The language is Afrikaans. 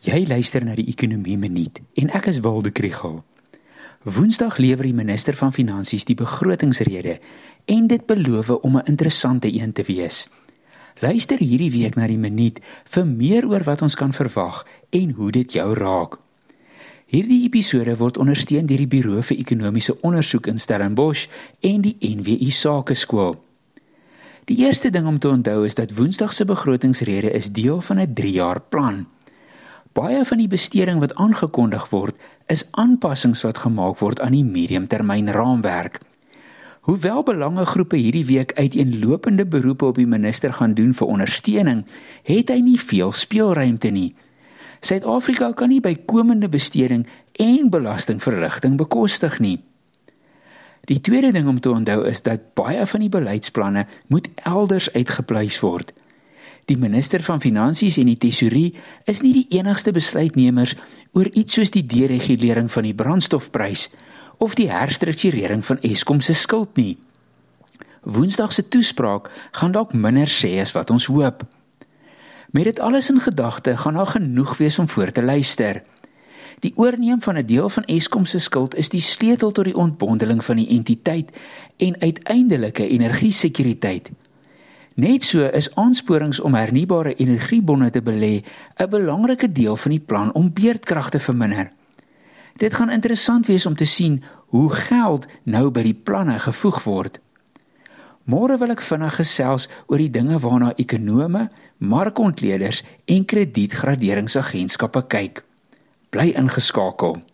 Jy luister na die Ekonomie Minuut en ek is Waldo Krugel. Woensdag lewer die minister van Finansies die begrotingsrede en dit beloof om 'n interessante een te wees. Luister hierdie week na die minuut vir meer oor wat ons kan verwag en hoe dit jou raak. Hierdie episode word ondersteun deur die Buro vir Ekonomiese Onderzoek in Stellenbosch en die NWI Sakeskool. Die eerste ding om te onthou is dat Woensdag se begrotingsrede is deel van 'n 3-jaar plan. Baie van die besteding wat aangekondig word, is aanpassings wat gemaak word aan die mediumtermyn raamwerk. Hoewel belangegroepe hierdie week uiteenlopende beroepe op die minister gaan doen vir ondersteuning, het hy nie veel speelruimte nie. Suid-Afrika kan nie bykomende besteding en belastingverligting bekostig nie. Die tweede ding om te onthou is dat baie van die beleidsplanne moet elders uitgepleis word. Die minister van Finansies en die Tesourier is nie die enigste besluitnemers oor iets soos die deregulering van die brandstofprys of die herstrukturering van Eskom se skuld nie. Woensdag se toespraak gaan dalk minder sê as wat ons hoop. Met dit alles in gedagte, gaan daar genoeg wees om voor te luister. Die oorneem van 'n deel van Eskom se skuld is die sleutel tot die ontbondeling van die entiteit en uiteindelike energiesekuriteit. Net so is aansporings om hernubare energiebronne te belê 'n belangrike deel van die plan om beurtkrag te verminder. Dit gaan interessant wees om te sien hoe geld nou by die planne gevoeg word. Môre wil ek vinnig gesels oor die dinge waarna ekonome, markontleeders en kredietgraderingsagentskappe kyk. Bly ingeskakel.